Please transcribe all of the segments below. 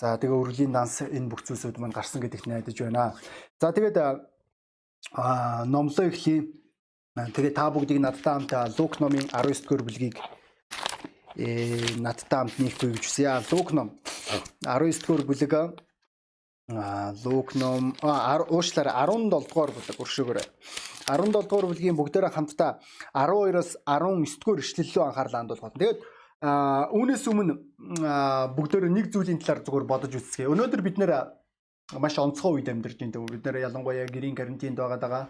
За тэгээ өргөлийн данс энэ бүх зүйлсүүд маань гарсан гэдэгт найдаж байна. За тэгээд а номлоо эхлэе. Тэгээ та бүгдийг надтай хамт Лук номын 19 дугаар бүлгийг э надтай хамт нийлхүү гэж хүсье. Лук ном 19 дугаар бүлэг а Лук ном уушлаар 17 дугаар бүлэг өршөөгөөрэй. 17 дугаар бүлгийн бүгдээрээ хамтдаа 12-оос 19 дугаар ишлэллөө анхаарлаа хандуулах. Тэгээд А үүнээс өмнө бүгдөө нэг зүйлийн талаар зүгээр бодож үзье. Өнөөдөр бид нэр маш онцгой үед амьдарч байна. Бид нэр ялангуяа гэрийн карантинд байгаад байгаа.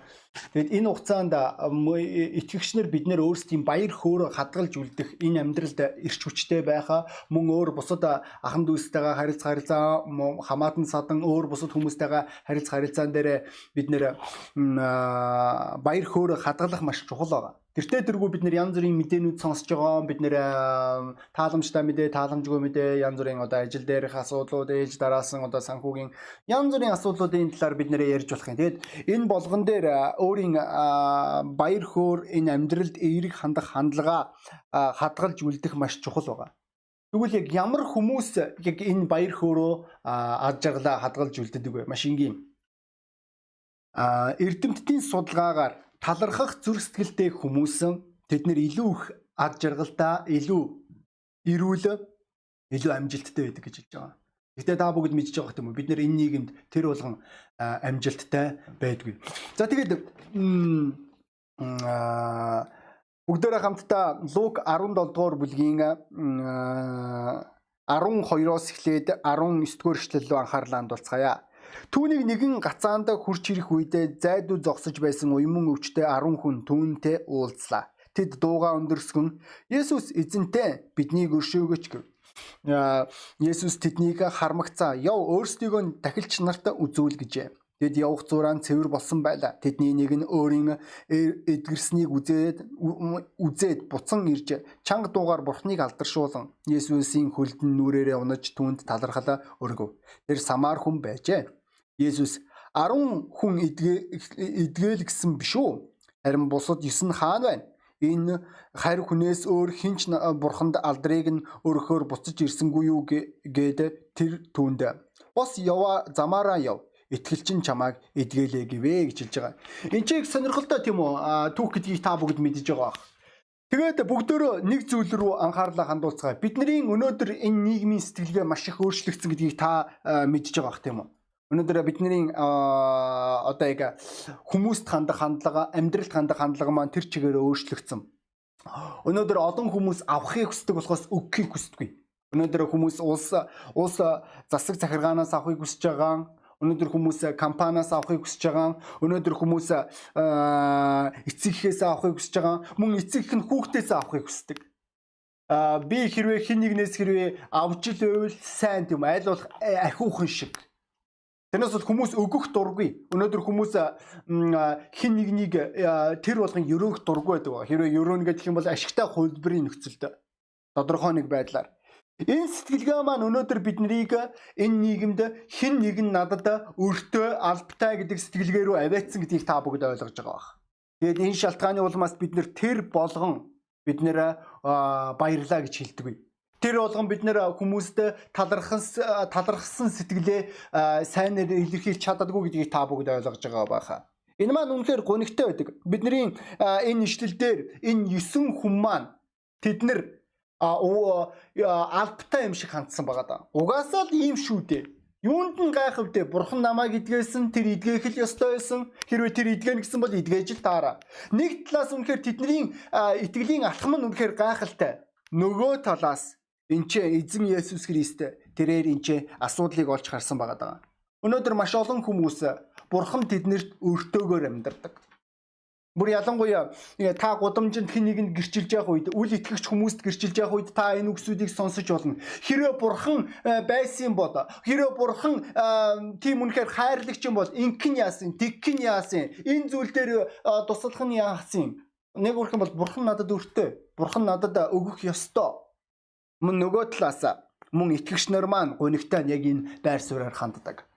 Тэгэд энэ хугацаанд итгэгчнэр бид нэр өөрсдийн баяр хөөрө хадгалж үлдэх энэ амьдралд ирч хүчтэй байхаа мөн өөр бусад ахан дүүстэйгээ харилцах харилцаа хамаатан садан өөр бусад хүмүүстэйгээ харилцах харилцаан дээр бид нэр баяр хөөрө хадгалах маш чухал байгаа. Тэртээ тэргүй бид нэр янз бүрийн мэдээнүүд сонсож байгаа. Бид нэр тааламжтай мэдээ, тааламжгүй мэдээ, янз бүрийн одоо ажил дээрх асуудлууд, ээж дараасан одоо санхүүгийн янз бүрийн асуудлуудын талаар бид нэр ярьж болох юм. Тэгээд энэ болгон дээр өөрийн баяр хөөр энэ амьдралд эерэг хандах хандлага хадгалж үлдэх маш чухал байгаа. Тэгвэл яг ямар хүмүүс яг энэ баяр хөөрөө ад жаргалаа хадгалж үлддэг вэ? Маш энгийн. А эрдэмтдийн судалгаагаар талархах зүрх сэтгэлтэй хүмүүс тэд нэр илүү их ад жаргалтай, илүү эрүүл, илүү амжилттай байдаг гэж хэлж байгаа. Гэтэ та бүгд мэдж байгаа юм уу? Бид нэр энэ нийгэмд тэр болгон амжилттай байдгүй. За тэгээд бүгдээрээ хамтдаа Лук 17 дугаар бүлгийн 12-оос эхлээд 19 дугаар эшлэл рүү анхаарлаа хандуулцгаая. Түүнийг нэгэн гацаанд хурч ирэх үедээ зайдуу зогсож байсан уйман өвчтэй 10 хүн түүнтэй уулзлаа. Тэд дууга өндөрсгөн Есүс эзэнтэй биднийг өршөөгөөч гэв. Есүс тэднийг хармагцаа яв өөрсдийгөө дахилч нарт үзүүл гэжээ. Тэд явах зураан цэвэр болсон байлаа. Тэдний нэг нь өөрийн эдгэрснийг үзээд үзээд буцан ирж чанга дуугаар бурхныг алдаршуулан Есүсийн хөлдөн нүрээрээ унаж түүнд талархал өргөв. Тэр самар хүн байжээ. Есүс 10 хүн эдгээл гэсэн биш үү? Харин бусад 9 нь хаана байна? Энэ харь хүнээс өөр хинч бурханд алдрыг нь өрөхөөр буцаж ирсэнгүй юу гээд тэр түүнд бос ява замаараа яв итгэлчин чамааг эдгэлээ гэвэ гэж хэлж байгаа. Энд чинь сонирхолтой тийм үү? Түүх гэдгийг та бүгд мэдж байгаа бах. Тэгээд бүгдөө нэг зүйл рүү анхаарлаа хандуулцгаая. Бидний өнөөдөр энэ нийгмийн сэтгэлгээ маш их өөрчлөгдсөн гэдгийг та мэдж байгаа бах тийм үү? Өнөөдөр бидний одоо яг хүмүүст хандах хандлага, амьдралд хандах хандлага маань тэр чигээр өөрчлөгдсөн. Өнөөдөр олон хүмүүс авахыг хүсдэг болохоос өгөхийг хүсдэггүй. Өнөөдөр хүмүүс улс улс засаг захиргаанаас авахыг хүсэж байгаа. Өнөөдөр хүмүүс компаниас авахыг хүсэж байгаа. Өнөөдөр хүмүүс эцэг эхээс авахыг хүсэж байгаа. Мөн эцэг их нь хүүхдээс авахыг хүсдэг. А би хэрвээ хин нэгнээс хэрвээ авч ил байвал сайн тийм айл болох ахиухан шиг Тэрнээс бол хүмүүс өгөх дургүй. Өнөөдөр хүмүүс хин нэгнийг тэр болгон өрөөх дургүй байдаг. Хэрвээ өрөөнө гэдэг юм бол ашигтай хувилбарын нөхцөлд тодорхой нэг байдлаар. Энэ сэтгэлгээ маань өнөөдөр биднийг энэ нийгэмд хин нэг нь надад өртөө албатай гэдэг сэтгэлгээ рүү аваатсан гэдгийг та бүгд ойлгож байгаа бах. Тэгээд энэ шалтгааны улмаас бид нэр тэр болгон бид нэр баярлаа гэж хэлдэг. Тэр болгон бид нэр хүмүүст талархан талархсан сэтгэлээ сайнэр илэрхийлж чаддаггүй гэдгийг та бүгд ойлгож байгаа байхаа. Энэ маань үнэхээр гонигтай байдаг. Бидний энэ ишлэл дээр энэ 9 хүн маань тэд нар албатай юм шиг хандсан байгаа да. Угаасаа л ийм шүү дээ. Юунд нь гайхав дээ? Бурхан намайг идгээсэн, тэр идгээх л ёстой байсан. Хэрвээ тэр идгэн гэсэн бол идгээж л таараа. Нэг талаас үнэхээр тэдний итгэлийн алхам нь үнэхээр гайхалтай. Нөгөө талаас Энд чи эзэн Есүс Христ тэрээр энд чи асуудлыг олж харсан байгаа даа. Өнөөдөр маш олон хүмүүс бурхан тэднэрт өртөөгөр амьдардаг. Бүр ялангуяа та гудамжинд хэн нэгэнд гэрчилж явах үед үл итгэгч хүмүүст гэрчилж явах үед та энэ үгсүүдийг сонсож болно. Хэрвээ бурхан байсан бол хэрвээ бурхан тийм үнэхээр хайрлагч юм бол инхэн яасан, тэгхэн яасан, энэ зүйл дээр туслах нь яасан. Нэг үрхэн бол бурхан надад өртөө. Бурхан надад өгөх ёстой Мөн нөгөө талаас мөн итгэгч нар маань гунигтай яг энэ байр сууриаар ханддаг.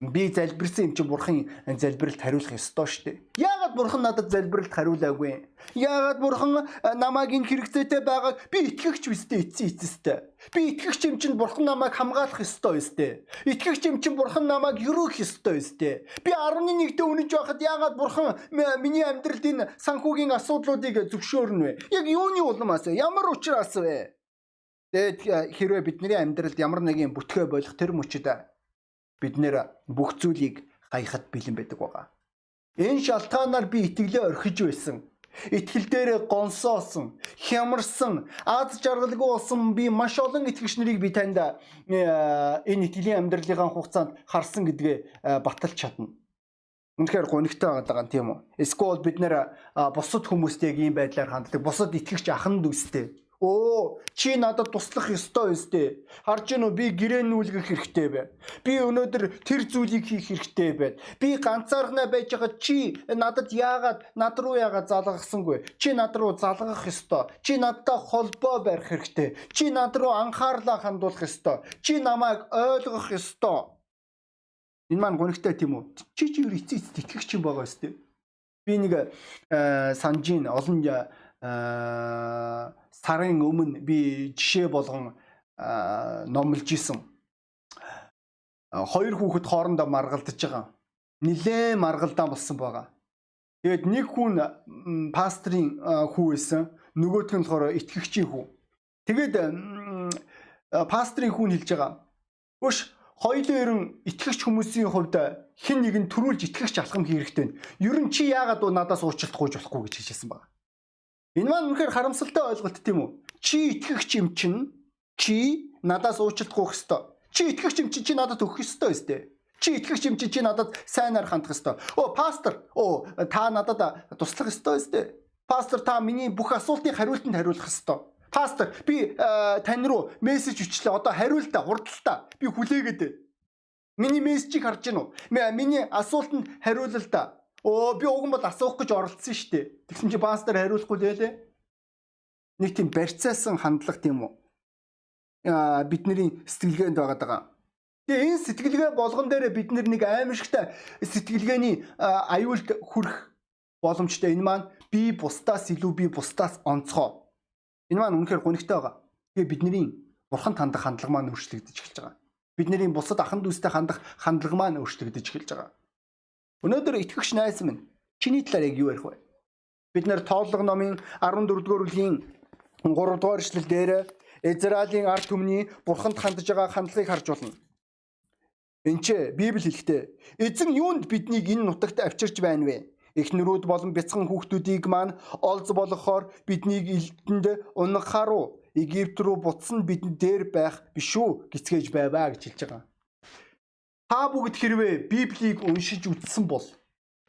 Би залбирсан юм чи бурхан залбиралд хариулах ёстой шүү дээ. Яагаад бурхан надад залбиралд хариулаагүй? Яагаад бурхан намайг энэ хэрэгцээтэй байгааг би итгэгч үстэй эцсийн эцэстэй. Би итгэгч юм чинь бурхан намайг хамгаалах ёстой өстэй. Итгэгч юм чинь бурхан намайг юрөх ёстой өстэй. Би 11-д үнэж байхад яагаад бурхан миний амьдралд энэ санхүүгийн асуудлуудыг зөвшөөрнө вэ? Яг юуны улмаас вэ? Ямар учраас вэ? Тэгээд хэрвээ бидний амьдралд ямар нэгэн бүтгэе болох тэр мөчөд бид нэр бүх зүйлийг хаяхад бэлэн байдаг байгаа. Энэ шалтгаанаар би итгэлээ орхиж байсан. Итгэл дээрээ гонсоосон, хямарсан, аз жаргалгүй болсон би маш олон итгэгч нарыг би танд энэ итгэлийн амьдралын хугацаанд харсан гэдгээ баталж чадна. Үнэхээр гонигтай байгаа юм тийм үү? Эсвэл бид нэр бусад хүмүүстэйг ийм байдлаар ханддаг. Бусад итгэгч ахын дүүстэй Оо чи надад туслах ёстой өстэй. Харж гинөө би гэрээ нүүлгэх хэрэгтэй бай. Би өнөөдөр тэр зүйлийг хийх хэрэгтэй байд. Би ганцаархнаа байж байгаа чи надад яагаад над руу яагаад залгахсангүй? Чи над руу залгах ёстой. Чи надтай холбоо барих хэрэгтэй. Чи над руу анхаарлаа хандуулах ёстой. Чи намайг ойлгох ёстой. Энэ маань гонигтай тийм үү? Чи чи юу эцэг итгэгч юм байгаа өстэй. Би нэг э, санжийн олон сарын өмнө би жишээ болгон номлож исэн. Хоёр хүүхэд хоорондоо маргалдаж байгаа. Нилээн маргалдаан болсон байгаа. Тэгээд нэг хүн пастрын хүү байсан, нөгөөх нь болохоор итгэгчийн хүү. Тэгээд пастрын хүн хэлж байгаа. Өш хоёулын ерөн итгэгч хүмүүсийн хувьд хэн нэг нь төрүүлж итгэгч алхам хэрэгтэй. Ер нь чи яагаад надаас уучлалт гуйж болохгүй гэж хэлсэн байна. Энэ маань үнэхээр харамсалтай ойлголт тийм үү? Чи итгэгч юм чинь чи надаас уучлалт гуйх ёстой. Чи итгэгч юм чинь чи надад өгөх ёстой өстэй. Чи итгэгч юм чинь чи надад сайнаар хандах ёстой. Оо пастор, оо та надад туслах ёстой өстэй. Пастор та миний бүх асуултыг хариултанд хариулах ёстой. Пастор би тань руу мессеж өчлөө. Одоо хариултаа, хурдталтаа би хүлээгээд. Миний мессежийг харж гин үү? Миний асуултанд хариулалтаа Оо би уг нь бол асуух гэж оролцсон шүү дээ. Тэгсэн чи пастор хариулахгүй лээ. Нэг тийм барьцаасан хандлага тийм үү? Аа бидний сэтгэлгээнд байгаа даа. Тэгээ энэ сэтгэлгээ болгон дээр бид нэг аимшигтай сэтгэлгээний аюулд хүрэх боломжтой. Энэ маань би бусдаас илүү би бусдаас онцгой. Энэ маань үнэхээр гонигтай байгаа. Тэгээ бидний бурхан хандах хандлага маань өөрчлөгдөж эхэлж байгаа. Бидний бусад ахын дүүстэй хандах хандлага маань өөрчлөгдөж эхэлж байгаа. Өнөөдөр итгэгч найз минь чиний талаар яг юу ярих вэ? Бид нэр тооллого номын 14 дугаар бүлгийн 3 дугаар эшлэл дээр Израилийн ард түмний бурханд хандж байгаа хандлагыг харж болно. Энд чи Библи хэлэхдээ эзэн юунд биднийг энэ нутагт авчирч байна вэ? Эхнэрүүд болон бяцхан хүүхдүүдийг маань олз болгохоор биднийг элдэнд унахаар Египт рүү буцсан бидэнд дээр байх биш үү гисгэж байваа гэж хэлж байгаа. Та бүгд хэрвээ Библийг уншиж үзсэн бол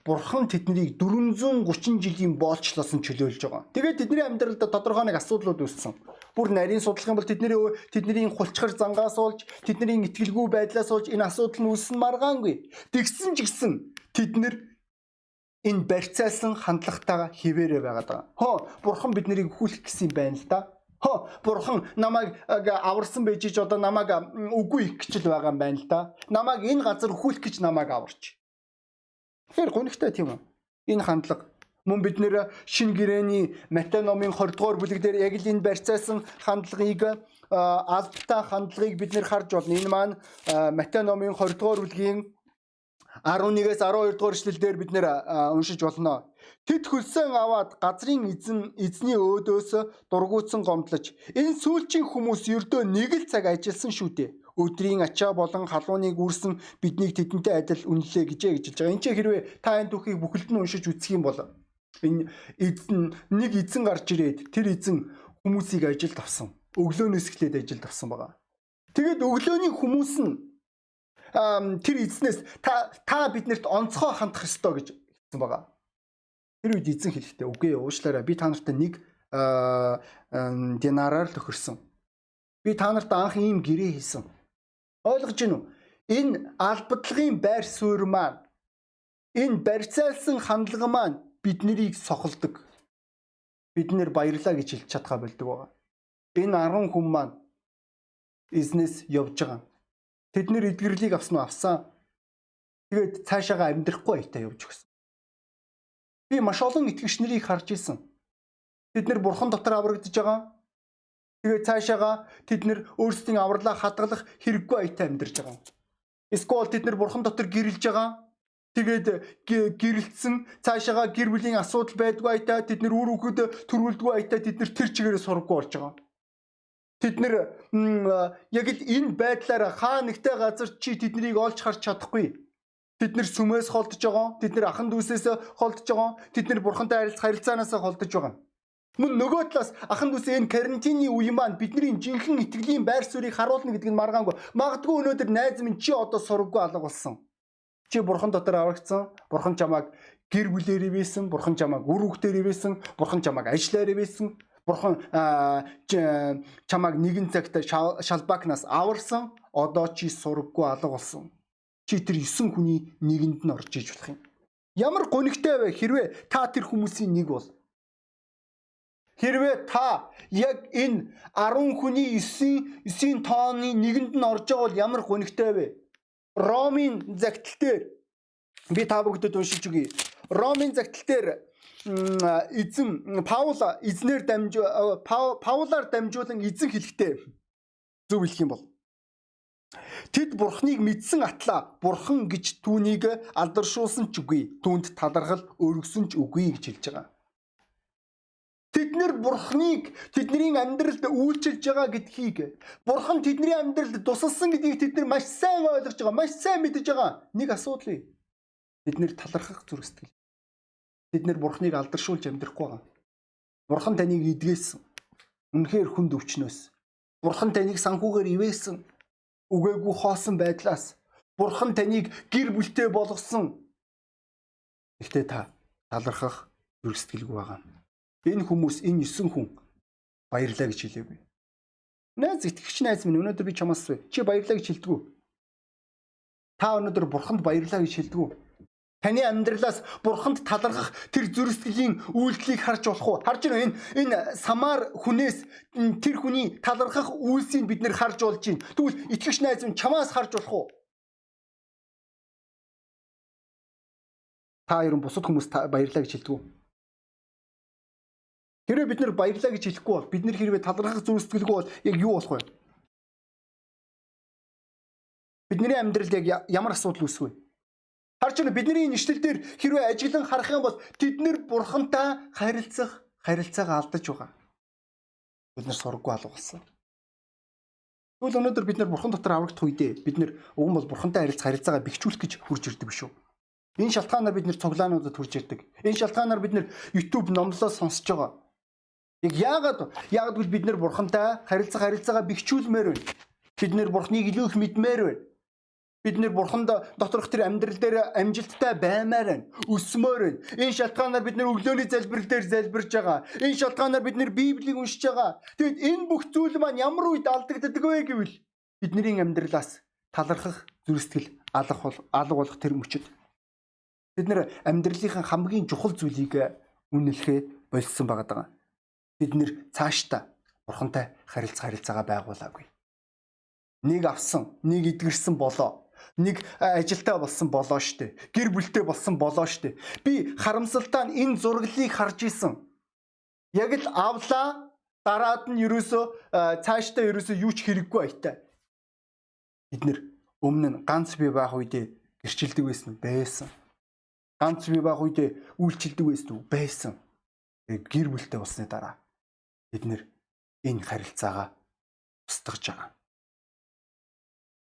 Бурхан тэднийг 430 жилийн боолчлоос нь чөлөөлж байгаа. Тэгээд тэдний амьдралд тодорхой нэг асуудлууд үүссэн. Бүр нарийн судлах юм бол тэдний тэдний хулчхар зангаас олж, тэдний итгэлгүй байдлаас олж энэ асуудал нь үүссэн маргаангүй. Тэгсэн ч гэсэн тэд нэр энэ барьцаалсан хандлагатайгаа хിവэрэ байгаад байгаа. Хоо бурхан биднийг хүлэх гэсэн юм байна л да. Хоо бурхан намайг аварсан байж ч одоо намайг үгүй их гэж л байгаа юм байна л да. Намайг энэ газар хүлэх гэж намайг аварч. Тэгэхээр гонигтай тийм үү? Энэ хандлага мөн бид нэр шин гэрээний Матай номын 20 дугаар бүлэг дээр яг л энэ барьцаасан хандлагыг албатай хандлагыг бид нэр харж байна. Энэ маань Матай номын 20 дугаар бүлгийн 11-ээс 12 дугаар эшлэлдэр бид нэр уншиж болно. Тэд хөлсөн аваад газрын эзэн эзний өөдөөс дургуутсан гомдлож энэ сүүлчийн хүмүүс ердөө нэг л цаг ажилласан шүү дээ. Өдрийн ачаа болон халууныг үрсэн биднийг тэдэнтэй адил үнэлээ гэжээ гэж хэлж байгаа. Энд чи хэрвээ та энэ түүхийг бүхэлд нь уншиж үзэх юм бол энэ эзэн нэг эзэн гарч ирээд тэр эзэн хүмүүсийг ажилд авсан. Өглөөнөөс эхлээд ажилд авсан байгаа. Тэгээд өглөөний хүмүүс нь тэр эзнээс та та биднэрт онцгой хандах ёстой гэж хэлсэн байгаа. Тэр үед эзэн хэлэхдээ үгүй уушлаарай би та нартай нэг динараар л тохирсон. Би та нарт анх ийм гэрээ хийсэн. Ойлгож гин үү? Энэ албадлагын байр суурь маань энэ барьцаалсан хандлага маань биднийг сохолдог. Бид нэр баярлаа гэж хэлж чадхаа болдог байгаа. Энэ 10 хүн маань эзнес явж байгаа. Тэд нэр эдгэрлийг авсан уу? Авсан. Тэгээд цаашаага амьдрахгүй баятаа явж өгсөн. Би маш олон итгэгч нарыг харж исэн. Тэд нэр бурхан дотор аврагдж байгаа. Тэгээд цаашаага тэд нэр өөрсдийн авралаа хадгалах хэрэггүй баятаа амьдарч байгаа. Эсвэл тэд нэр бурхан дотор гэрэлж байгаа. Тэгээд гэрэлтсэн цаашаага гэр бүлийн асуудал байдгүй айтаа тэд нэр үр хүүхэд төрүүлдэггүй айтаа тэд нэр тэр чигээрээ сургаггүй болж байгаа. Тэд нэр яг л энэ байдлаараа хаа нэгтэй газар чи тэднийг олж харж чадахгүй. Тэд нэр сүмээс холдож байгаа. Тэд нэр ахан дүүсээс холдож байгаа. Тэд нэр бурхантай харилцах харилцаанаас холдож байгаа. Мөн нөгөө талаас ахан дүүс энэ карантины үе маань бидний жинхэнэ итгэлийн байр суурийг харуулна гэдэг нь маргаангүй. Магадгүй өнөөдөр найз минь чи одоо сургаггүй алга болсон Чи бурхан дотор аврагдсан. Бурхан чамайг гэр бүлээр ивэсэн, бурхан чамайг үр хүүхдээр ивэсэн, бурхан чамайг ажиллаар ивэсэн. Бурхан чамайг нэгэн цагт шалбакнаас аварсан. Одоо чи сургаггүй алга болсон. Чи тэр 9 хүний нэгэнд нь орж иж болох юм. Ямар гонигтай вэ хэрвээ та тэр хүмүүсийн нэг бол Хэрвээ та яг энэ 10 хүний 9 9 тооны нэгэнд нь орж байгаа бол ямар гонигтай вэ? Ромын загтал дээр би та бүгдэд уншиж өгье. Ромын загтал дээр эзэн Паул эзнэр дамжуу Паулаар дамжуулан эзэн хэлэхдээ зөв хэлэх юм бол Тэд бурхныг мэдсэн атлаа бурхан гэж түүнийг алдаршуулсан ч үгүй. Түүнд талархал өргөсөн ч үгүй гэж хэлж байгаа. Тэд нэр бурхныг тэдний амьдралд үйлчилж байгаа гэдгийг бурхан тэдний амьдралд тусалсан гэдгийг тэд нар маш сайн ойлгож байгаа, маш сайн мэдж байгаа. Нэг асуудал. Бид нэр талархах зүрх сэтгэл. Бид нэр бурхныг алдаршуулж амьдрахгүй байгаа. Бурхан таныг идгээсэн. Үнэхээр хүнд өвчнөөс. Бурхан таныг санхүүгээр ивээсэн. Үгээгүй хоосон байдлаас Бурхан таныг гэр бүлтэй болгосон. Гэхдээ та талархах зүрх сэтгэлгүй байгаа. Энэ хүмүүс энэ 9 хүн баярлаа гэж хэлээгүй. Найз итгэгч найз минь өнөөдөр би чамаас чи баярлаа гэж хэлдэггүй. Та өнөөдөр бурханд баярлаа гэж хэлдэггүй. Таны амьдралаас бурханд талархах тэр зүрхсэтгэлийн үйлдэлийг харж болох уу? Харж байна энэ энэ самар хүнээс тэр хүний талархах үйлсийг бид нэр харж болж байна. Тэгвэл итгэгч найз минь чамаас харж болох уу? Та ерөн бусад хүмүүст баярлаа гэж хэлдэг үү? Хэрвээ бид нэр баярлаа гэж хэлэхгүй бол бид нэр хэрвээ талархах зүйл сэтгэлгүй бол яг юу болох вэ? Бидний амьдралд яг ямар асуудал үүсэх Харж байна бидний нэшлэл дээр хэрвээ ажиглан харах юм бол тэд нэр бурхантай харилцах харилцаагаа алдаж байгаа. Бид нар сургаггүй алга болсон. Тэгвэл өнөөдөр бид нар бурхан дотор аврагдах үедээ бид нар уг нь бол бурхантай харилцах харилцаагаа бэхжүүлэх гэж хурж ирдэг биш үү? Энэ шалтгаанаар бид нэр цуглаануудад хурж ирдэг. Энэ шалтгаанаар бид нэр YouTube номлоо сонсож байгаа. Яг яагаад яагаад гэвэл бид нэр бурхантай харилцах харилцаагаа бэхжүүлмээр байна. Бид нэр бурхныг илүү их мэдмээр байна. Бид нэр бурханд доторх тэр амьдрал дээр амжилттай баймаар байна. Өсмөр байна. Энэ шалтгаанаар бид нэр өглөөний залбирал дээр залбирж байгаа. Энэ шалтгаанаар бид нэр Библийг уншиж байгаа. Тэгэд энэ бүх зүйл маань ямар үед алдагддаг вэ гэвэл бидний амьдралаас талархах зүрстгэл алах бол алга болох тэр мөчөд. Бид нэр амьдралынхаа хамгийн чухал зүйлийг үнэлэхэ болсон байгаа бид нэр цаашдаа бурхантай харилцаа харилцаагаа байгуулаагүй. Нэг авсан, нэг эдгэрсэн болоо. Нэг ажилтаа болсон болоо штэ. Гэр бүлтэй болсон болоо штэ. Би харамсалтай нь энэ зураглыг харж исэн. Яг л авлаа дараад нь ерөөсөө цаашдаа ерөөсөө юу ч хэрэггүй байтай. Бид нэр өмнө нь ганц би байх үедээ гэрчилдэг байсан байсан. Ганц би байх үедээ үйлчилдэг байсан байсан. Гэр бүлтэй болсны дараа бид нэр энэ харилцаагаа устгаж байгаа.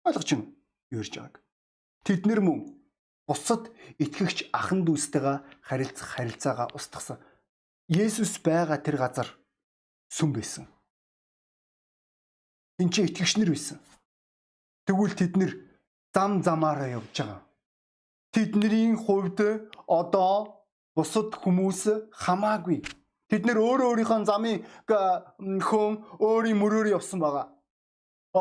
Ойлгож байна юу ярьж байгааг. Тэд нэр мөн бусад итгэгч ахан дүүстэйгээ харилцах харилцаагаа устгасан. Есүс байгаа тэр газар сүм байсан. Энд чи итгэгч нар байсан. Тэгвэл тэд нэр зам замаараа явж байгаа. Тэдний хувьд одоо бусад хүмүүс хамаагүй Тэд нэр өөрөө өөрийнхөө замын хөн өөрийн мөрөөр явсан байгаа.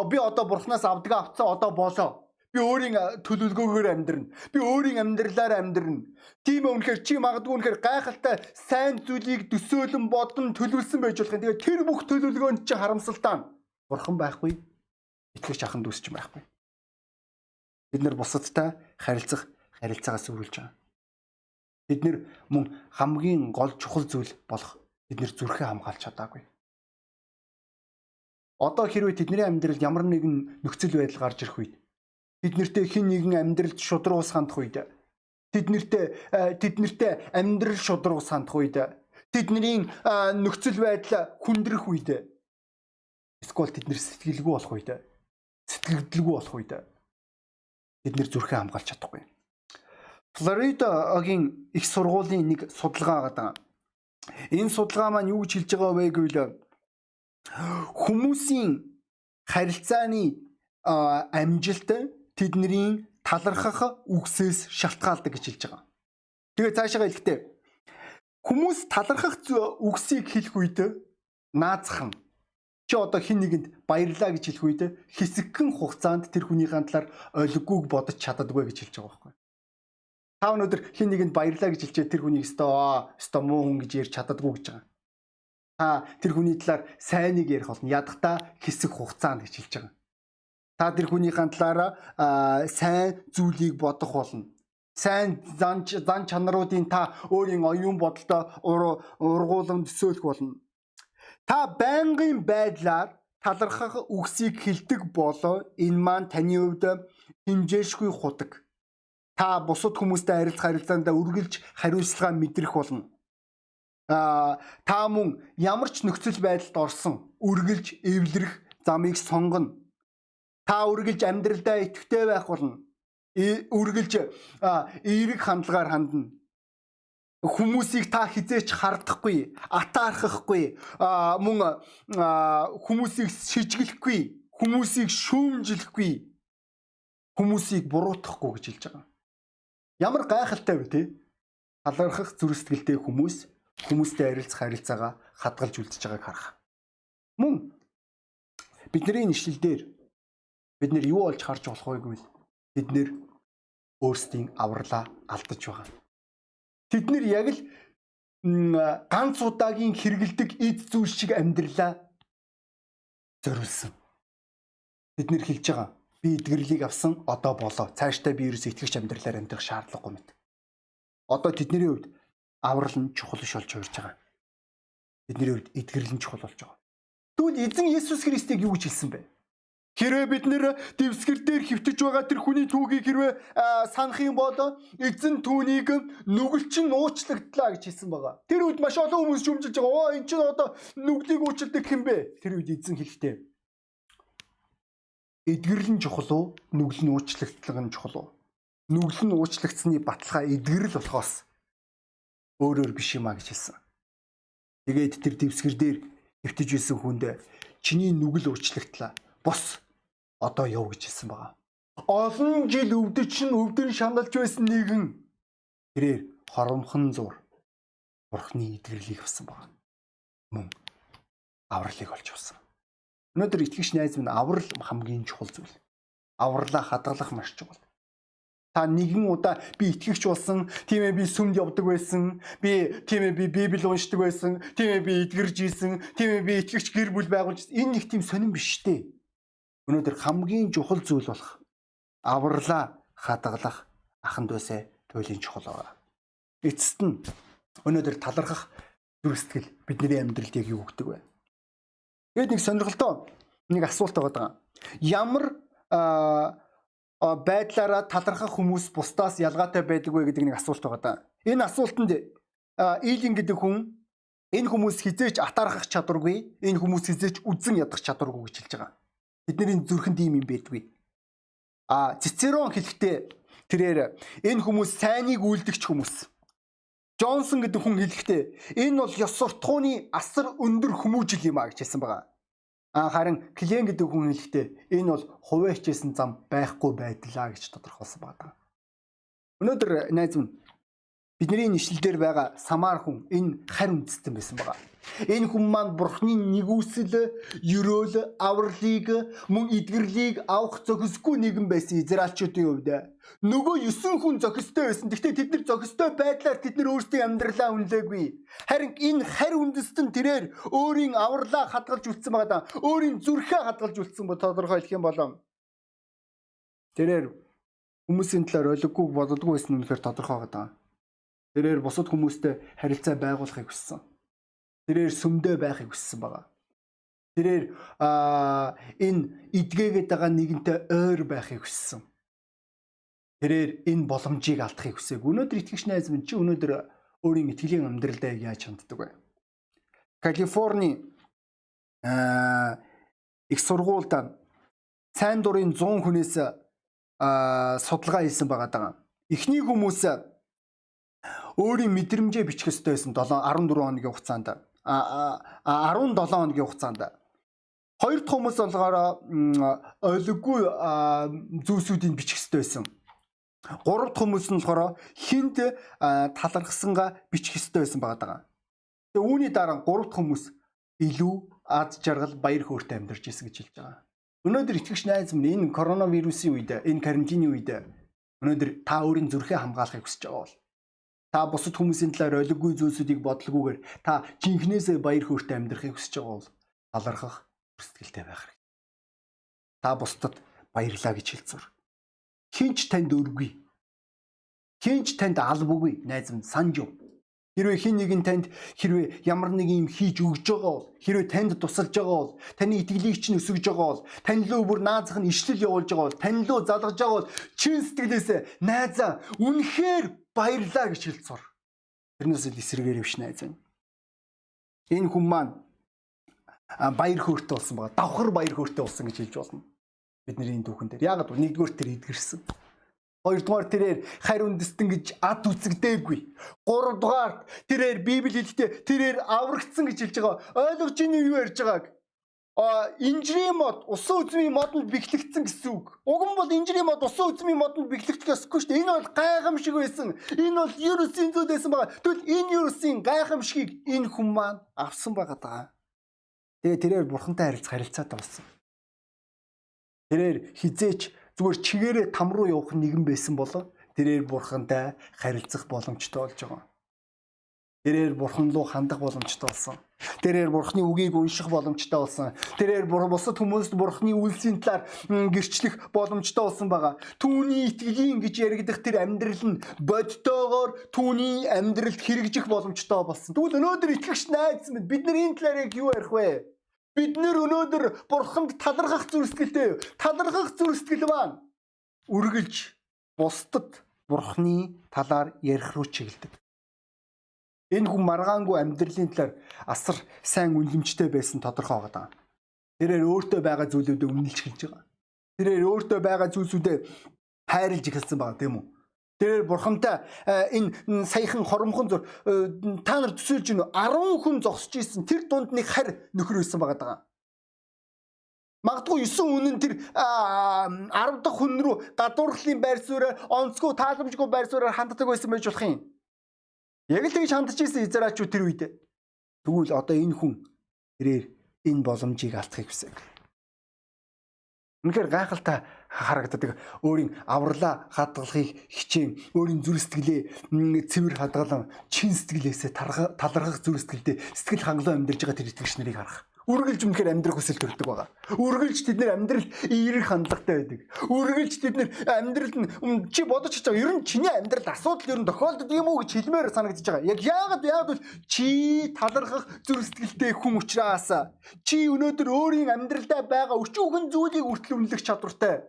Би одоо бурхнаас авдаг авцаа одоо болоо. Би өөрийн төлөвлөгөөгөөр амьдрна. Би өөрийн амьдралаар амьдрна. Тийм үнэхээр чи магадгүй үнэхээр гайхалтай сайн зүйлийг төсөөлөн бодон төлөвлөсөн байж болох юм. Тэгээд тэр бүх төлөвлөгөөнд чи харамсалтай. Бурхан байхгүй. Итгэж ахын дүүсч байхгүй. Бид нар бусадтай харилцах харилцаагаас үргэлж байгаа. Бид нэр мөн хамгийн гол чухал зүйл болох бид нэр зүрхээ хамгаалж чадаагүй. Одоо хэрвээ тэдний амьдралд ямар нэгэн нөхцөл байдал гарч ирэх үед бид нэртээ хин нэгэн амьдралд шудрагус хандах үед. Тэд нэртээ тэд нэртээ амьдрал шудрагус хандах үед. Тэдний нөхцөл байдал хүндрэх үед. Эсвэл тэд нэр сэтгэлгүй болох үед. Сэтгэлдэлгүй болох үед. Бид нэр зүрхээ хамгаалж чадахгүй. Флоридагийн их сургуулийн нэг судалгаа гадаг. Энэ судалгаа маань юу гэж хэлж байгаа вэ гэвэл хүмүүсийн харилцааны амжилт тэдний талархах үгсээс шалтгаалдаг гэж хэлж байгаа. Тэгээ цаашаа хэлэхдээ хүмүүс талархах үгсийг хэлэх үед наазах нь чи одоо хин нэгэнд баярлаа гэж хэлэх үед хэсэгхэн хугацаанд тэр хүнийхэн талаар олиггүйг бодож чаддаггүй гэж хэлж байгаа байхгүй. Та өнөөдөр хин нэгэнд баярлаа гэж хэлчихэд тэр хүнийг өстөө өстөө муу хүн гэж ярьж чаддаггүй гэж байгаа. Та тэр хүний талаар сайныг ярих болно. Ядахта хэсэг хугацаанд гэж хэлж байгаа. Та тэр хүнийхэн талаараа сайн зүйлийг бодох болно сайн зан зан чанаруудын та өөрийн оюун бодолтой ургуулсан төсөөлөх болно. Та байнгын байдлаар талархах үгсийг хэлдэг болоо энэ маань таны хувьд хинжээшгүй худаг. Та бусад хүмүүстэй харилцах харилцаанд үргэлж хариуцлага мэдрэх болно. Аа та мөн ямар ч нөхцөл байдалд орсон үргэлж эвлэрэх замыг сонгоно. Та үргэлж амьдралдаа итгэвтэй байх болно. Үргэлж эерэг хандлагаар хандна хүмүүсийг та хизээч хардахгүй, атаархахгүй, мөн хүмүүсийг шижгэлэхгүй, хүмүүсийг шүүмжилэхгүй, хүмүүсийг буруутгахгүй гэж хэлж байгаа. Ямар гайхалтай вэ те? Талархах зүрх сэтгэлтэй хүмүүс хүмүүстэй харилцах харилцаагаа хадгалж үлдчихэж байгааг харах. Мөн бидний нэшлэл дээр бид нэр юу болж харж болох вэ гэвэл бид нэр өөрсдийн авралаа алдаж байгаа. Тэд нэр яг л ганц удаагийн хэрэгэлдэг эд зүйл шиг амьдралаа зориулсан. Бид нэр хэлж байгаа. Би эдгэрлийг авсан одоо болоо. Цаашдаа би ерөөс итгэгч амьдралаар амьдрах шаардлагагүй мэт. Одоо тэдний хувьд аврал нь чухал ш болж хувирж байгаа. Бидний хувьд эдгэрэл нь чухал болж байгаа. Тэгвэл эзэн Есүс Христийг юу гэж хэлсэн бэ? Хэрвээ бид нэр дэвсгэр дээр хөвтөж байгаа тэр хүний түүхийг хэрвээ санах юм бол эзэн түүнийг нүгэлчин уучлагдлаа гэж хэлсэн байгаа. Тэр үед маш олон хүмүүс шүмжилж байгаа. Оо эн чинь одоо нүглийг уучлдаг хэм бэ? Тэр үед эзэн хэлэхдээ эдгэрэл нь чухал уу? Нүгэл нь уучлагдлага нь чухал уу? Нүгэл нь уучлагдсны баталгаа эдгэрэл болохоос өөрөөр биш юм а гэж хэлсэн. Тэгээд тэр дэвсгэр дээр хөвтөж исэн хүнд чиний нүгэл уучлагдлаа бус одоо яв гэж хэлсэн байгаа. Олон жил өвдөж нь өвдөн шаналж байсан нэгэн тэрээр хоромхон зур бурхны идгэрлийг авсан байгаа. Мөн авралыг олж авсан. Өнөөдөр итгэгч найз минь аврал хамгийн чухал зүйл. Авралаа хадгалах маш чухал. Та нэгэн удаа би итгэгч болсон, тийм ээ би сүмд явдаг байсан, би тийм ээ би Библи уншдаг байсан, тийм ээ би эдгэрж ийсэн, тийм ээ би итгэгч гэр бүл байгуулж энэ нэг тийм сонирн биш дээ өнөөдөр хамгийн чухал зүйл болох авралаа хадгалах аханд байсаа туйлын чухал байгаа. Эцэст нь өнөөдөр талархах зүрх сэтгэл бидний амьдралд яг юу өгдөг вэ? Тэгээд нэг сонирхолтой нэг асуулт байгаа. Ямар байдлаараа талархах хүмүүс бусдаас ялгаатай байдаг вэ гэдэг нэг асуулт байгаа. Энэ асуултанд Ийлин гэдэг хүн энэ хүмүүс хизээч атаархах чадваргүй, энэ хүмүүс хизээч үзэн ядах чадваргүй гэж хэлж байгаа. Бидний зүрхэнд ийм юм байдгүй. А Цицерон хэлэхдээ тэрээр энэ хүмүүс сайныг үйлдэгч хүмүүс. Джонсон гэдэг хүн хэлэхдээ энэ бол ёс суртахууны асар өндөр хүмүүжил юм а гэж хэлсэн байгаа. А харин Клен гэдэг хүн хэлэхдээ энэ бол хувиа хичээсэн зам байхгүй байдлаа гэж тодорхойлсон байгаа. Өнөөдөр найз минь бидний нэшлэлдэр байгаа самар хүн энэ харь үндэстэн байсан байгаа. Энэ хүн маань бурхны нэгүсэл, ерөөл, авралыг, мөн эдгэрлийг авах зохисгүй нэгэн байсан Израильчүүдийн хувьд. Нөгөө 9 хүн зохистой байсан. Гэхдээ тэд нар зохистой байдлаар тэд нар өөрсдийн амьдралаа үнэлээгүй. Харин энэ харь үндэстэн тэрээр өөрийн авралаа хадгалж үлдсэн байгаа. Өөрийн зүрхээ хадгалж үлдсэн бо тодорхой хэлэх юм болоо. Тэрээр хүмүүсийн талаар ойлгохгүй боддоггүй байсан үнэхээр тодорхой байгаа. Тэрээр бусад хүмүүстэй харилцаа байгуулахыг хүссэн. Тэрээр сүмдээ байхыг хүссэн байгаа. Тэрээр а энэ эдгээгээд байгаа нэгэнтэй ойр байхыг хүссэн. Тэрээр энэ боломжийг алдахыг хүсээг. Өнөөдөр итгэгч найз минь чи өнөөдөр өөрийн итгэлийн амьдралдаа яаж ханддаг вэ? Калифорни а их сургуульд сайн дурын 100 хүнээс судалгаа хийсэн байгаа даа. Эхний хүмүүс өөрийн мэдрэмжээ бичих ёстой байсан 7 14 хоногийн хугацаанд. А 17 хоногийн хугацаанд. Хоёр дахь хүмүүс болохоор ойлггүй зүйлсүүдийг бичих ёстой байсан. Гурав дахь хүмүүс нь болохоор хинт талархсангаа бичих ёстой байсан байгаа даа. Тэгээ үүний дараа гурав дахь хүмүүс илүү аз жаргал баяр хөөртэй амьдарч исэн гэж хэлж байгаа. Өнөөдөр итгэгч найз минь энэ коронавирусын үед энэ карантины үед өнөөдөр та өөрийн зүрхээ хамгаалахыг хүсэж байгаа бол та бусад хүмүүсийн талаар ойлггүй зүйлсүүдийг бодлогоогоор та жинхнээсээ баяр хөөртэй амьдрахыг хүсэж байгаа бол талархах сэтгэлтэй байх хэрэгтэй. Та бусдад баярлаа гэж хэлцүүр. Хинч танд өргөе. Хинч танд албагүй найз минь санаж юу? Хэрвээ хин нэгэн танд хэрвээ ямар нэг юм хийж өгж байгаа бол хэрвээ танд тусалж байгаа бол таны итгэлийг чинь өсгөж байгаа бол тань лөө бүр наазах нь ишлэл явуулж байгаа бол тань лөө залгаж байгаа бол чин сэтгэлээсээ найзаа үнэхээр баярлаа гэж хэлцуур. Тэрнээс л эсрэгээр биш найз байна. Энэ хүн маань баяр хөөртэй болсон байгаа. Давхар баяр хөөртэй болсон гэж хэлж болно. Бидний энэ түүхэн дээр. Яг нь нэгдүгээр тэр эдгэрсэн. Хоёрдугаар тэрээр харь үндэстэн гэж ад үзэгдээгүй. Гуравдугаар тэрээр Библи хэлэхдээ тэрээр аврагдсан гэж хэлж байгаа. Ойлгож ийн юу ярьж байгааг? А инжирийн мод усан үзмийн модонд бэхлэгдсэн гэсэн үг. Уг нь бол инжирийн мод усан үзмийн модонд бэхлэгдэх ёсгүй шүү дээ. Энэ бол гайхамшиг байсан. Энэ бол Ерүсийн зүйл байсан байгаа. Тэгвэл энэ Ерүсийн гайхамшигыг энэ хүн маань авсан байгаа даа. Тэгээ тэрээр бурхантай харилцах харилцаатай болсон. Тэрээр хизээч зүгээр чигээрээ там руу явах нэгэн байсан болоо тэрээр бурхантай харилцах боломжтой болж байгаа. Тэрээр бурхан руу хандах боломжтой болсон. Тэрээр бурхны үгийг унших боломжтой болсон. Тэрээр бусад хүмүүст бурхны үйлсийн талаар гэрчлэх боломжтой болсон байгаа. Түүний итгэлийн гэж яригдах тэр амьдрал нь бодтойгоор түүний амьдралд хэрэгжих боломжтой болсон. Тэгвэл өнөөдөр итгэгч найз минь бид нар энэ талаар яг юу ярих вэ? Бид нэр өнөөдөр бурханд талархах зүрстгэлтэй талархах зүрстгэл маань үргэлж бусдад бурхны талаар ярих руу чиглэдэг. Энэ хүн маргаангүй амьдралын талаар асар сайн үнэлэмжтэй байсан тодорхой байгаа. Тэрээр өөртөө байгаа зүйлүүдэд үнэлж хэлж байгаа. Тэрээр өөртөө байгаа зүйлсүүдэд хайрлж эхэлсэн байгаа тийм үү? Тэрээр бурхамтай э, энэ саяхан хоромхон зур э, та нар төсөөлж гинөө 10 хүн зогсож исэн тэр дунд нэг харь нөхөр байсан байгаа даа. Магадгүй 9 үнэн тэр 10 дахь хүн рүү гадуурхлын байр суурь онцгой тааламжгүй байр суурьаар ханддаг байсан байж болох юм. Яг л тэгж хандж исэн Израильчууд тэр үед. Тэгвэл одоо энэ хүн тэрээр энэ боломжийг алдахыг хүсэв. Үнэхээр гайхалтай харагддаг. Өөрийн авралаа хадгалахыг хичээн, өөрийн зүрх сэтгэлээ цэвэр хадгалан, чин сэтгэлээсээ талархах зүрх сэтгэлдээ сэтгэл хангалуун амьдарж байгаа тэр итгэгч нарыг харах. Үргэлж үнэхээр амьдрах хүсэл төрдөг байгаа. Үргэлж тэд нэр амьдрал эерэг хандлагатай байдаг. Үргэлж тэд нэр амьдрал нь чи бодож байгаа. Ер нь чиний амьдрал асуудал ер нь тохиолдод юм уу гэж хэлмээр санагдаж байгаа. Яг яагаад яагаад чи талархах зүрх сэтгэлтэй хүн учраас чи өнөөдөр өөрийн амьдралдаа байгаа өчүүхэн зүйлийг үртэл үнэлэх чадвартай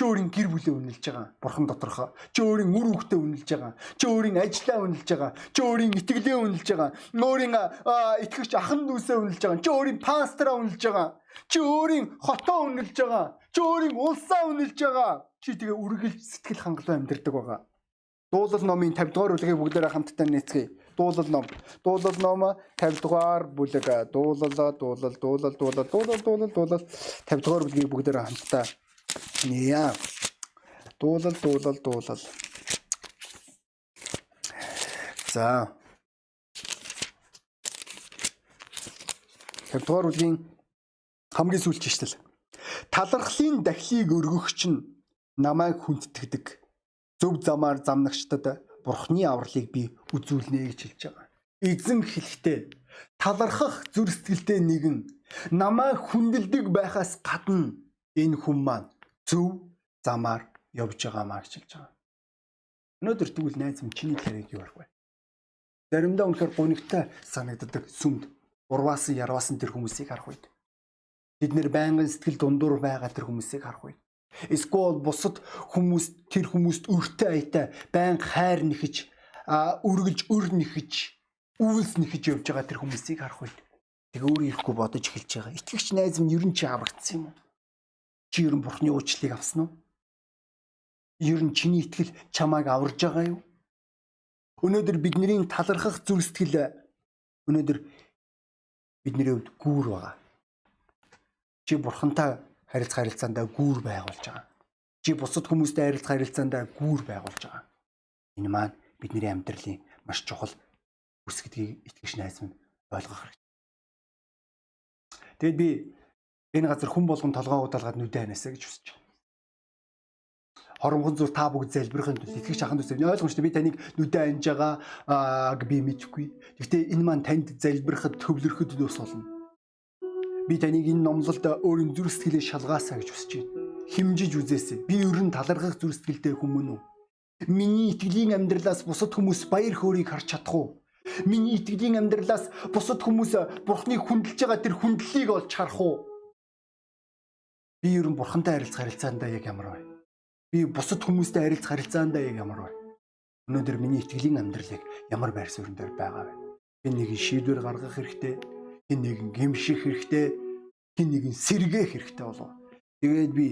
Чи өөрийн гэр бүлээ үнэлж байгаа. Бурхан доторхоо. Чи өөрийн үр хүүхдээ үнэлж байгаа. Чи өөрийн ажлаа үнэлж байгаа. Чи өөрийн итгэлээ үнэлж байгаа. Өөрийн итгэгч ахын дүүсээ үнэлж байгаа. Чи өөрийн пастораа үнэлж байгаа. Чи өөрийн хотоо үнэлж байгаа. Чи өөрийн улсаа үнэлж байгаа. Чи тэгээ үргэлж сэтгэл хангалуун амьдардаг байгаа. Дуулал номын 50 дугаар бүлгийг бүгдээрээ хамтдаа нээцгээе. Дуулал ном. Дуулал ном 50 дугаар бүлэг. Дуулал, дуулал, дуулал, дуулал, дуулал, дуулал, дуулал 50 дугаар бүлгийг бүгдээрээ хамтдаа Яа. Дуулал дуулал дуулал. За. 50 дугаар бүлгийн хамгийн сүүлч ишлэл. Талархлын дахлыг өргөгч нь намайг хүндтгэдэг. Зөв замаар замнагчдад бурхны авралыг би үзүүлнэ гэж хэлж байгаа. Эзэн хэлэхдээ талархах зүр сэтгэлтэй нэгэн намайг хүндэлдэг байхаас гадна энэ хүн маань зөв замаар явж байгаамаа гэж хэлж байгаа. Өнөөдөр тэгвэл найз минь чиний талыг юу вэ? Заримдаа үнэхээр гунигтай санагддаг сүмд урваасан ярваасан тэр хүмүүсийг харах үед бид нэр байнгын сэтгэл дундуур байгаа тэр хүмүүсийг харах үед эсвэл бусад хүмүүс тэр хүмүүст өртөө аятай байнга хайр нэхэж үргэлж өр нэхэж үйлс нэхэж явж байгаа тэр хүмүүсийг харах үед тэг өөрөө ирэхгүй бодож эхэлж байгаа. Итгэгч найз минь ер нь чи аврагдсан юм уу? Чи ер нь бурхны уучлалыг авсан уу? Ер нь чиний итгэл чамайг аварж байгаа юу? Өнөөдөр бидний талархах зүрх сэтгэл өнөөдөр бидний хувьд гүүр байгаа. Чи бурхантай харилцах харилцаандаа гүүр байгуулж байгаа. Чи бусад хүмүүстэй харилцах харилцаандаа гүүр байгуулж байгаа. Энэ маань бидний амьдралын маш чухал үс гэдгийг итгэж найз минь ойлгох хэрэгтэй. Тэгэд би энэ газар хүн болгон толгоо удаалгаад нүдэ ханасаа гэж хүсэж байна хоронгон зүр та бүгд залбирахын тулд итгэж ахын тулд ойлгомжтой би таныг нүдэ анж байгаа би мэдэхгүй. Гэхдээ энэ маань танд залбирахад төвлөрөхөд ус болно. Би таныг энэ номлолд өөрийн зүрх сэтгэлээ шалгаасаа гэж хүсэж байна. Химжиж үзээсэй. Би ер нь талархах зүрх сэтгэлтэй хүмүүн үү? Миний итгэлийн амьдралаас бусад хүмүүс баяр хөөргийг харж чадах уу? Миний итгэлийн амьдралаас бусад хүмүүс бурхныг хүндэлж байгаа тэр хүндлэлийг олж харах уу? Би ер нь бурхантай харилцах харилцаандаа яг ямар вэ? Би бусад хүмүүстэй харилцах харилцаандаа яг ямар вэ? Өнөөдөр миний итгэлийн амьдралыг ямар байр суурин дээр байгаа вэ? Хэн нэгэн шийдвэр гаргах хэрэгтэй, хэн нэгэн гэмших хэрэгтэй, хэн нэгэн сэргээх хэрэгтэй болов. Тэгээд би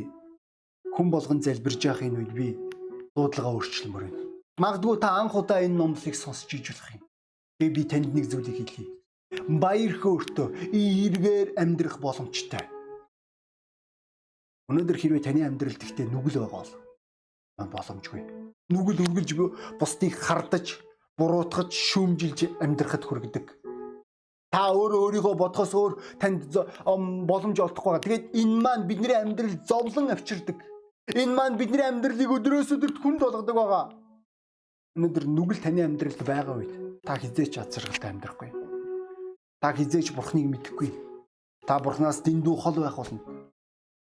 хүн болгон залбирж байхын үед би дуудлага өөрчлөмөр байна. Магадгүй та анх удаа энэ номлыг сонсч иж болох юм. Тэгээд би танд нэг зүйлийг хэлье. Баяр хөөртөө эргээр амьдрах боломжтой. Өнөөдөр хэрвээ таны амьдралд ихтэй нүгэл байгаа бол боломжгүй. Нүгэл үргэлж бусдыг хардаж, буруутгаж, шүүмжилж амьдрахад хүргэдэг. Та өөрөө өөрийгөө бодхоос өөр танд боломж олдохгүй. Тэгээд энэ маань бидний амьдрал зовлон авчирдаг. Энэ маань бидний амьдралыг өдрөөс өдөрт хүнд болгодог байгаа. Өнөөдөр нүгэл таны амьдралд байгаа үед та хизээч азаргалтай амьдрахгүй. Та хизээч бурхныг мэдэхгүй. Та бурхнаас дэндүү хол байх болно.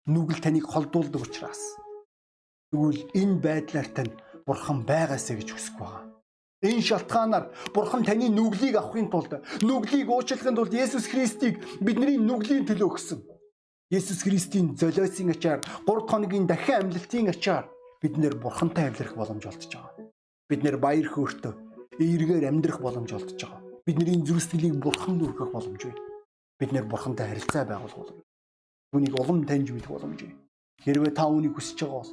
Нүгэл таныг холдуулдаг учраас Тэгвэл энэ байдлаар тань бурхан байгаасаа гэж хүсэх байгаа. Энэ шалтгаанаар бурхан таны нүглийг авахын тулд нүглийг уучлахын тулд Есүс Христийг бидний нүглийн төлөө өгсөн. Есүс Христийн золиосын ачаар 3 хоногийн дахин амьлалтын ачаар бид нэр бурхантай амьдарах боломж олдож байгаа. Бид нэр баяр хөөртөө эергээр амьдрах боломж олдож байгаа. Бидний зүрх сэтгэлийг бурханд өргөх боломж бий. Бид нэр бурхантай харилцаа байгуулах боломж. Түүнийг улам таньж мэдэх боломж бий. Хэрвээ та үүнийг хүсэж байгаа бол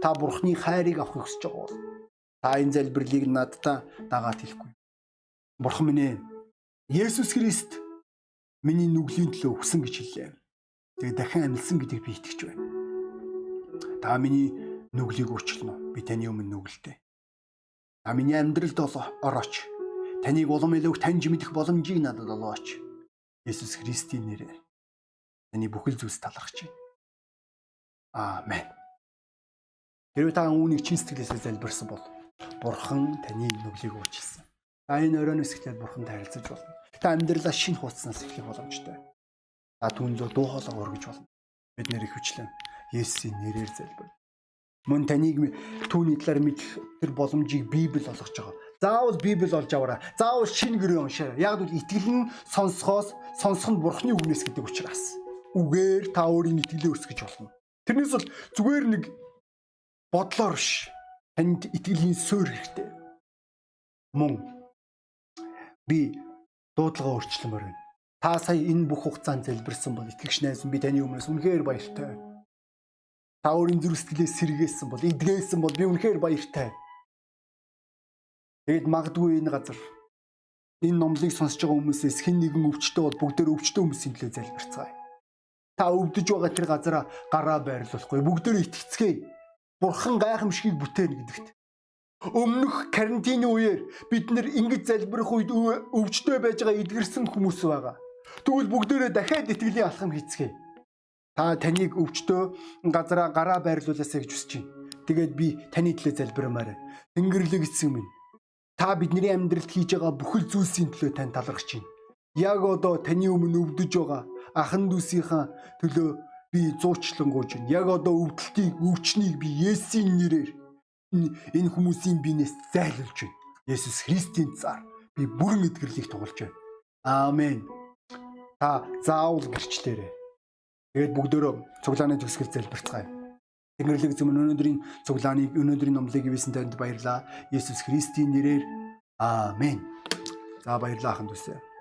та бурхны хайрыг авахыг хүсэж байгаа бол та энэ залбирлыг надтай дагаад хэлэхгүй. Бурхан минь ээ Есүс Христ миний нүглийн төлөө өгсөн гэж хэллээ. Тэгээ дахин амьдсан гэдгийг би итгэж байна. Та миний нүглийг өөрчилнө. Би таны өмнө нүгэлтэй. Та миний амьдралд орооч. Таныг улам илүү таньж мэдэх боломжийг надад олооч. Есүс Христийн нэрээр таны бүхэл зүйлс талархаж байна. Аамен. Хэрвээ та үүнийг чин сэтгэлээсээ залбирсан бол Бурхан таны нүглийг уучлсан. Та энэ оройноос эхлээд Бурхантай харилцаж болно. Та амьдралаа шинэ хуудаснаас эхлэх боломжтой. Та түнлөө дуу хоолой өргөж болно. Бид нэр их хүчлэн Есүсийн нэрээр залбир. Мөн таныг түүний талаар мэдэх тэр боломжийг Библи олгож байгаа. Заавал Библи олж аваарай. Заавал шинэ гэрээ уншаарай. Яг л итгэл нь сонсохоос сонсох нь Бурхны үгнээс гэдэг учраас. Үгээр та өөрийн итгэлээ өсгөж болно. Тэрнээс бол зүгээр нэг бодлоор биш. Танд итгэлийн суурь хэрэгтэй. Мөн би дуудлага өөрчлөмөр байна. Та сая энэ бүх хугацаанд залбирсан бол итгэгч найз би таны өмнөөс үнэхээр баяртай байна. Та өөрийн зүрх сэтгэлээс сэргээсэн бол эдгээсэн бол би үнэхээр баяртай. Тэгэд магадгүй энэ газар энэ номлыг сонсож байгаа хүмүүсээс хэн нэгэн өвчтөө бол бүгдээр өвчтөө хүмүүсийн төлөө залбирцгаая. Та өвдөж байгаа тэр газараа гараа байрлуулахгүй бүгдээр итгэцгээе. Бурхан гайхамшигыг бүтээнэ гэдэгт. Өмнөх карантины үеэр бид нэр ингэж залбирах үед өвчтөй байж байгаа эдгэрсэн хүмүүс байгаа. Тэгвэл бүгдээрээ дахиад итгэлийн алхам хийцгээе. Та таныг өвчтөө газараа гараа байрлуулаасаа гэж хүсэж байна. Тэгээд би таны төлөө залбирамаар. Тэнгэрлэг эцэг минь. Та бидний амьдралд хийж байгаа бүхэл зүйлсийн төлөө тань талархаж байна. Яг одоо таны өмнө өвдөж байгаа ахан дүүсийнхаа төлөө би зуучлангуйж байна. Яг одоо өвдөлтийг, өвчнийг би Есүсийн нэрээр энэ хүмүүсийн биенээс зайлуулж байна. Есүс Христийн цаар би бүрэн эдгэрлийг туулж байна. Аамен. Та заавал гэрчлээрэй. Тэгээд бүгдөө цуглааны төгсгөл залбирцгаая. Тэнгэрлэг эзэм өнөөдрийн цуглааныг өнөөдрийн номлыг ивсэн танд баярлаа. Есүс Христийн нэрээр аамен. За баярлалаа ахын төсөө.